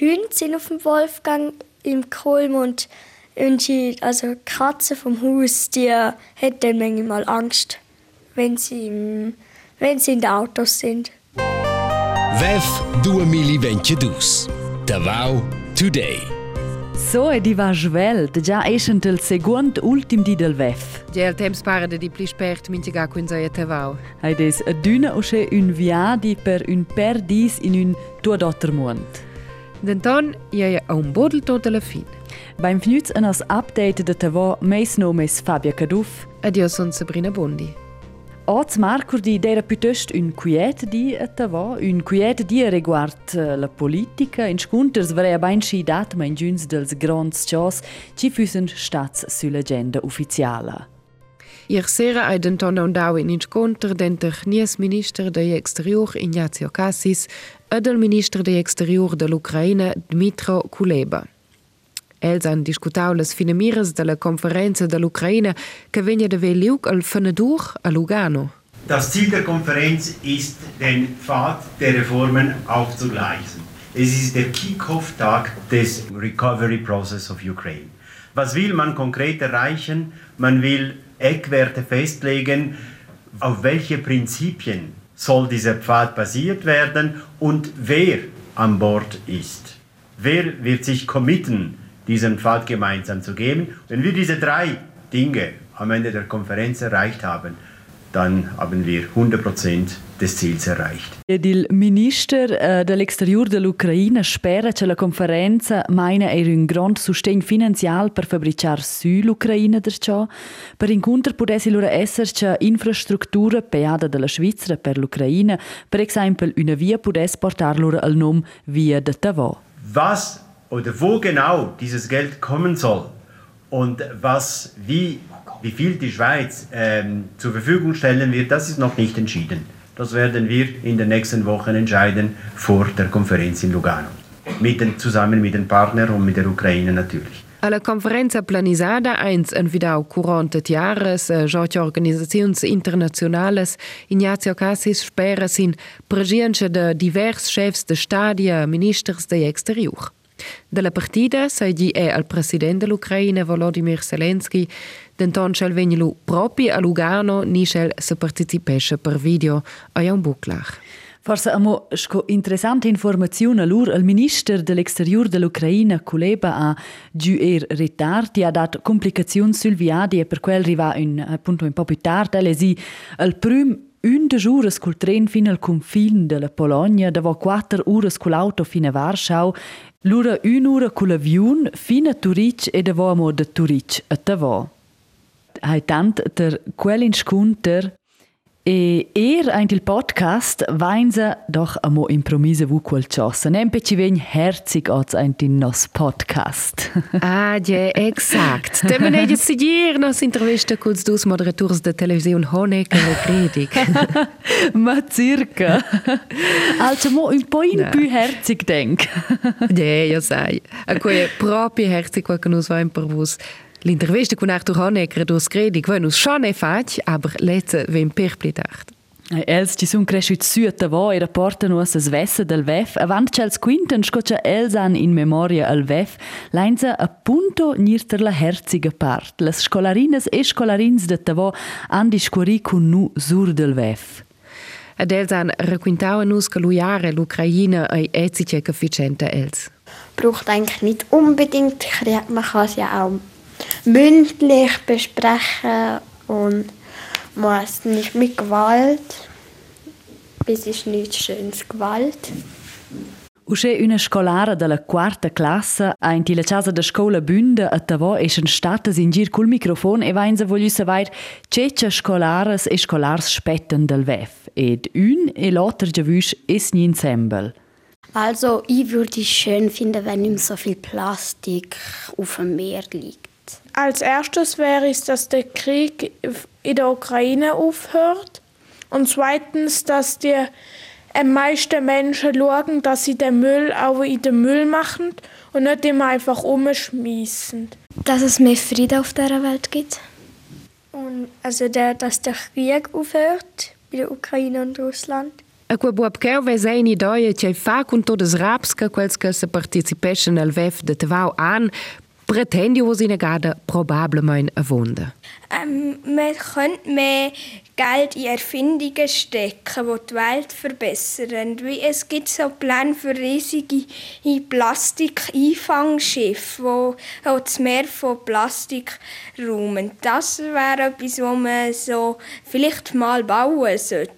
Hunde sind auf dem Wolfgang im Kolm und die, also Katze vom Haus, die hat dann manchmal Angst, wenn sie, im, wenn sie in den Autos sind. VEF 2022. Davao Today. So è di va svelt, già escent il second ultim di del VEF. Il temps para de di pli spert mintiga cun sa tavau. Hai des a düna usce un viadi per un per dis in un tua dotter mond. Denton ia a un bodel tot alla fin. Beim fnüz en as update de tavo meis nomes Fabia Caduff. Adio son Sabrina Bondi. Oz Marcur di dera piuttost un quiet di a tavo, un quiet di riguard eh, la politica, in scunters varea bain schi dat ma in giuns dels grands chos, ci füssen stats sull'agenda ufficiala. Ier sera ai denton un dau in incontr denter nies minister de exterior Ignazio Cassis e del minister de exterior de l'Ucraina Dmitro Kuleba. Els han discutau las finemires de la conferenza de l'Ucraina che vegna de veliuk al Fenedur a Lugano. Das Ziel der Konferenz ist, den Pfad der Reformen aufzugleisen. Es ist der Kick-Off-Tag des Recovery Process of Ukraine. Was will man konkret erreichen? Man will Eckwerte festlegen, auf welche Prinzipien soll dieser Pfad basiert werden und wer an Bord ist. Wer wird sich committen, diesen Pfad gemeinsam zu geben? Wenn wir diese drei Dinge am Ende der Konferenz erreicht haben, dann haben wir 100% des Ziels erreicht. Il minister uh, dell'exterior dell'Ucraina spera che la conferenza maina er un grand sostegn finanzial per fabricar su l'Ucraina der ciò. Per incontro potessi loro esser che infrastruttura peada della Svizzera per l'Ucraina, per esempio una via potesse portar loro al nom Via de Tavo. Was oder wo genau dieses Geld kommen soll und was, wie, wie viel die Schweiz ähm, zur Verfügung stellen wird, das ist noch nicht entschieden. Das werden wir in den nächsten Wochen entscheiden vor der Konferenz in Lugano. Mit den, zusammen mit den Partnern und mit der Ukraine natürlich. Alla conferenza planisada eins en vidau curante tiares, giotja organisaziuns internationales, Ignazio Cassis spera sin presenza de divers chefs de stadia, ministers de exterior. Della partida sei è al presidente dell'Ucraina Volodymyr Zelensky, denton schel vegnilu propi a Lugano ni schel se participesce per video. A un buclach. Forse amo sco interessante informazione lur al minister dell'exterior dell'Ucraina Kuleba a giù er ritardi. Ha dat complicazioni sul viadi e per quel riva un appunto un po' più tardi le si al prim un de jours col tren fino al confine della Polonia, dopo quattro ore con l'auto fino a Warschau, l'ora un'ora con l'avion fino a Turic e dopo da Turic a Tavo. Hai tant der quellin skunter e er ein il podcast weinse doch amo impromise vu quel chossa. Nem pe ci vegn herzig als ein din nos podcast. ah, ja, exakt. Demen ege seguir nos intervista culs dus moderators de television Honecker e Gredig. Ma circa. also mo un po in più herzig denk. ja, ja sai. A quei proprio herzig quel che nos va in per L'intervista con Arthur Honecker dus Gredig va nus schon e fac, aber lezze vem per plitart. Els ci sun cresciut süet avo e rapportan us as vesse del VEF. Avant ch'els quinten scoccia els an in memoria al VEF, leinza appunto nirter la herziga part. Las scolarines e scolarins de tavo han discuori cun nu sur del VEF. Ad els han requintau nus che luiare l'Ucraina ei ezice efficiente els. Braucht eigentlich nicht unbedingt man kann es ja auch mündlich besprechen und muss nicht mit Gewalt. Es ist nichts schönes Gewalt. Usce una scolara della quarta classa ha in la casa da scola Bünde a Tavo eschen statas in gir col microfon e vainza voglio savoir cece scolaras e scolars spetten del VEF ed un e l'alter giavüsch es ni ensemble. Also, ich würde es schön finden, wenn nicht so viel Plastik auf dem Meer liegt. Als erstes wäre es, dass der Krieg in der Ukraine aufhört. Und zweitens, dass die meisten Menschen schauen, dass sie den Müll auch in den Müll machen und nicht immer einfach umschmeißen. Dass es mehr Frieden auf der Welt gibt. Und also der, dass der Krieg aufhört bei der Ukraine und Russland. A buob cheu ves ein idea che fa con todas raps che quels che se participeschen al VEF de Tevau an, pretendio vos in gada probablemein a wunde. Ähm, man könnte mehr Geld in Erfindungen stecken, die die Welt verbessern. Wie es gibt so Pläne für riesige Plastik-Einfangschiffe, wo das Meer von Plastik räumen. Das wäre etwas, was man so vielleicht mal bauen sollte.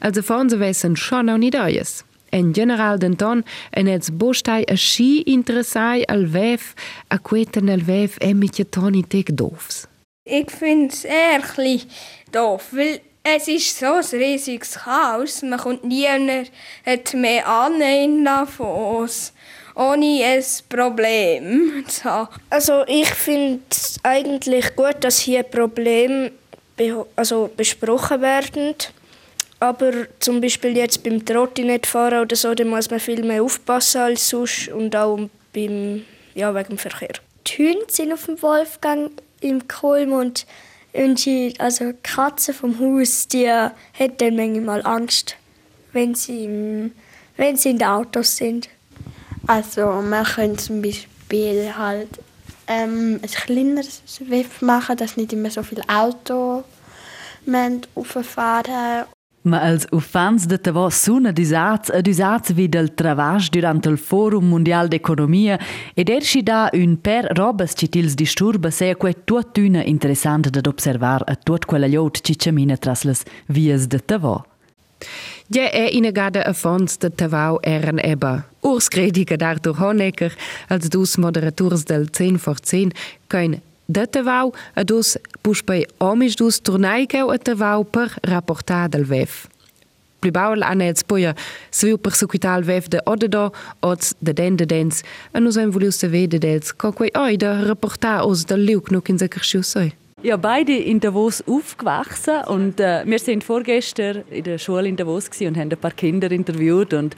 Also sie wissen schon auch nicht alles. En general denton en ets bostai a schi interessai al vef a queten al vef e mit toni tek doofs. Ich finde es bisschen doof, weil es ist so ein riesiges Chaos. Man kommt nie mehr an von uns, ohne ein Problem zu haben. Also ich finde es eigentlich gut, dass hier Probleme be also besprochen werden. Aber zum Beispiel jetzt beim Trottinetfahren oder so, da muss man viel mehr aufpassen als sonst und auch beim, ja, wegen dem Verkehr. Die Hunde sind auf dem Wolfgang im Kulm und die, also Katze vom Haus, die hat dann manchmal Angst, wenn sie, im, wenn sie in den Autos sind. Also man kann zum Beispiel halt ähm, ein kleineres Swift machen, dass nicht immer so viele Autos fahren Ma als uffants de Tavo suna disats ed usats vid el travasch durant il Forum Mundial d'Economia ed erschi da un per robes citils disturba se quei tuot una interessant ad observar a tuot quella liot ci camina tras las vias de Tavo. Ja, è inegada a fons de Tavau eren ebba. Urs credica d'Arthur Honecker als dus moderators del 10 vor 10 kein de Tavau a dus puspei omis dus tornaikeu a Tavau per rapportar del VEF. Plibaul ane ets poia sviu persecutal VEF de odedo ots de den de dens a nus hem volius se vede dels co quei oi de rapportar os del liuk nuk in seker schiussoi. Ja, beide in Davos aufgewachsen und äh, wir sind vorgestern in der Schule in Davos und haben ein paar Kinder interviewt und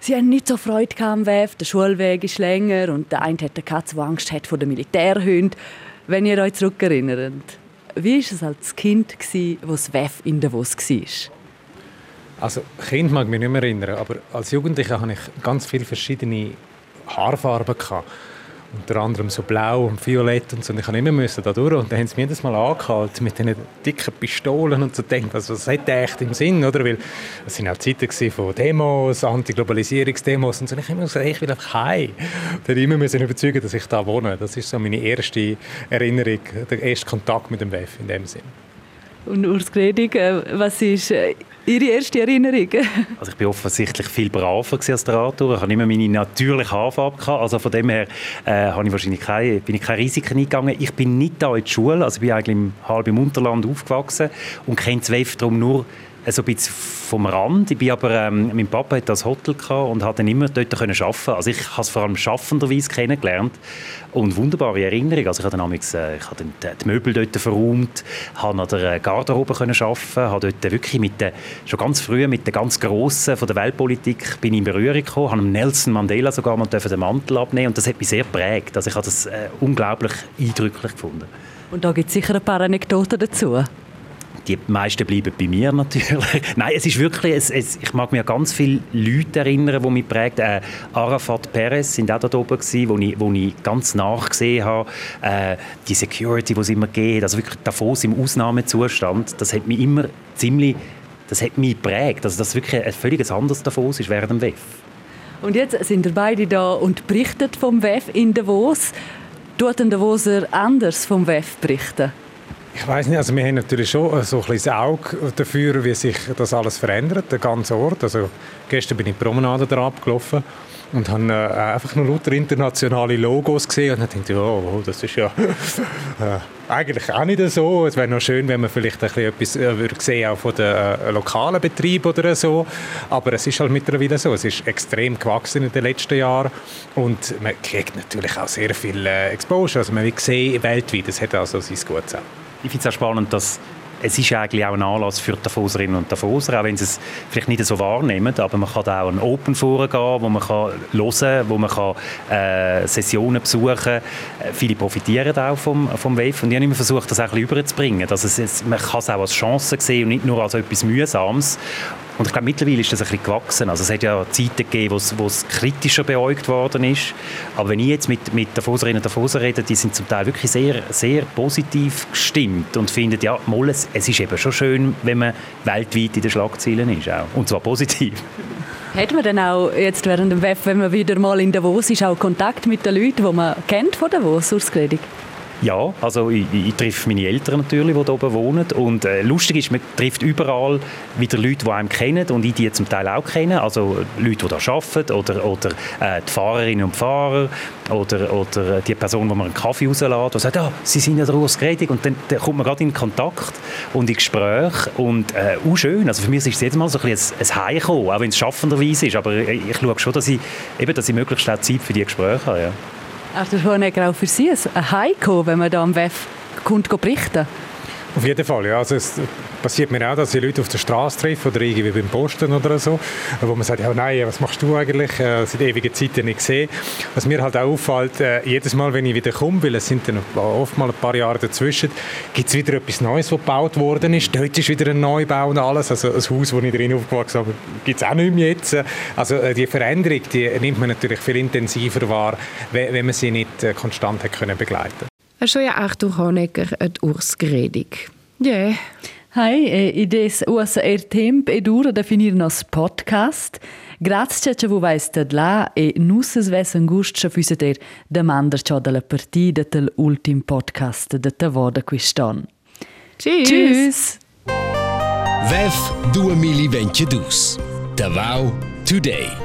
sie haben nicht so Freude am WEF. Der Schulweg ist länger und der eine hat eine Katze, die Angst hat vor den Militärhunden. Wenn ihr euch zurückerinnert, wie war es als Kind, das WEF in Davos war? Also Kind mag mich nicht mehr erinnern, aber als Jugendlicher hatte ich ganz viele verschiedene Haarfarben. Gehabt. Unter anderem so blau und violett und so. Und ich musste immer müssen da durch. Und dann haben sie mir jedes Mal angehalten mit diesen dicken Pistolen und so denkt, also, was hat der echt im Sinn, oder? Weil es sind auch Zeiten von Demos, Anti-Globalisierungsdemos und so. Und ich habe immer gesagt, ich will einfach heim. Und dann immer müssen überzeugen, dass ich da wohne. Das ist so meine erste Erinnerung, der erste Kontakt mit dem WEF in dem Sinn. Und Urs Gredig, äh, was ist äh, Ihre erste Erinnerung? also ich bin offensichtlich viel braver als der Arthur. Ich hatte immer meine natürliche Haarfarbe. Gehabt. Also von dem her äh, habe ich wahrscheinlich keine, bin ich keine Risiken eingegangen. Ich bin nicht da in die Schule. Also ich bin eigentlich im halben Unterland aufgewachsen und kenne ZWEF darum nur so ein bisschen vom Rand. Ich bin aber, ähm, mein Papa hatte das Hotel und hat dann immer dort können arbeiten. Also ich habe es vor allem schaffenderweise kennengelernt und wunderbare Erinnerungen. Also ich habe dann äh, ich habe dann die Möbel dort verräumt, habe an der Garderobe können arbeiten, habe dort wirklich mit den, schon ganz früh mit den ganz Grossen von der Weltpolitik bin in Berührung gekommen, habe Nelson Mandela sogar mal den Mantel abnehmen und das hat mich sehr geprägt. Also ich habe das äh, unglaublich eindrücklich gefunden. Und da gibt es sicher ein paar Anekdoten dazu die meisten bleiben bei mir natürlich. Nein, es ist wirklich, es, es, ich mag an ganz viele Leute erinnern, die mich prägt. Äh, Arafat Perez sind auch da oben gewesen, wo ich, wo ich ganz nachgesehen habe. Äh, die Security, die es immer geht, also wirklich Davos im Ausnahmezustand, das hat mich immer ziemlich, das hat mich geprägt. Also dass wirklich ein völlig anderes Davos ist während dem WEF. Und jetzt sind wir beide da und berichten vom WEF in Davos. Tut denn Davoser anders vom WEF berichten? Ich weiß nicht, also wir haben natürlich schon so ein bisschen Auge dafür, wie sich das alles verändert, der ganze Ort. Also gestern bin ich die Promenade da abgelaufen und habe äh, einfach nur lauter internationale Logos gesehen und dann dachte ich, oh, das ist ja äh, eigentlich auch nicht so. Es wäre noch schön, wenn man vielleicht ein bisschen etwas äh, würde sehen, auch von den äh, lokalen Betrieben oder so. Aber es ist halt mittlerweile so. Es ist extrem gewachsen in den letzten Jahren und man kriegt natürlich auch sehr viel äh, Exposure. Also man sehen weltweit, es hat also sein Gutes auch ich finde es auch spannend, dass es ist eigentlich auch ein Anlass für die Davoserinnen und Davoser, auch wenn sie es vielleicht nicht so wahrnehmen, aber man kann auch ein Open Forum gehen, wo man kann hören wo man kann, äh, Sessionen besuchen kann. Äh, viele profitieren auch vom, vom WEF und ich habe immer versucht, das auch ein bisschen überzubringen, dass es, es, man kann es auch als Chance sehen und nicht nur als etwas Mühsames Und ich glaube, mittlerweile ist das ein bisschen gewachsen. Also es hat ja Zeiten gegeben, wo es kritischer beäugt worden ist. Aber wenn ich jetzt mit, mit Davoserinnen und Davoser rede, die sind zum Teil wirklich sehr, sehr positiv gestimmt und finden, ja, mal, es, es ist eben schon schön, wenn man weltweit in den Schlagzeilen ist. Auch. Und zwar positiv. Hat man dann auch jetzt während dem WEF, wenn man wieder mal in Davos ist, auch Kontakt mit den Leuten, die man kennt von Davos, Urskredit? Ja, also ich, ich, treffe meine Eltern natürlich, die hier oben wohnen. Und äh, lustig ist, man trifft überall wieder Leute, die einem kennen und ich die zum Teil auch kennen. Also Leute, die hier arbeiten oder, oder äh, die Fahrerinnen und Fahrer oder, oder die Person, die man einen Kaffee rauslässt, die sagt, ah, sie sind ja der Urs Gredig. Und dann, dann, kommt man gerade in Kontakt und in Gespräch und äh, auch schön. Also für mich ist es jedes Mal so ein, bisschen ein Heimkommen, auch wenn es schaffenderweise ist. Aber ich, ich schaue schon, dass ich, eben, dass ich möglichst auch Zeit für die Gespräche habe. Ja. Arthur Honecker, auch für Sie ein Heiko, wenn man da am WEF kommt, berichten auf jeden Fall, ja. Also es passiert mir auch, dass ich Leute auf der Straße treffe oder irgendwie beim Posten oder so, wo man sagt, ja nein, was machst du eigentlich? Äh, seit ewigen Zeiten nicht gesehen. Was mir halt auch auffällt, äh, jedes Mal, wenn ich wieder komme, weil es sind dann oft mal ein paar Jahre dazwischen, gibt es wieder etwas Neues, was gebaut worden ist. Dort ist wieder ein Neubau und alles. Also ein Haus, wo ich drin aufgewachsen bin, gibt es auch nicht mehr jetzt. Also äh, die Veränderung, die nimmt man natürlich viel intensiver wahr, wenn man sie nicht äh, konstant hat können begleiten Schon ja Arthur Honecker et Urs Gredig. Ja. Yeah. Hai, e ides uasa er temp ed ura da finir nos podcast. Grazie che vu vais tad la e nusses ves angust che füse der demander ciò della partita del ultim podcast de ta voda quiston. Tschüss. Tschüss. VEF 2022. Davao Today.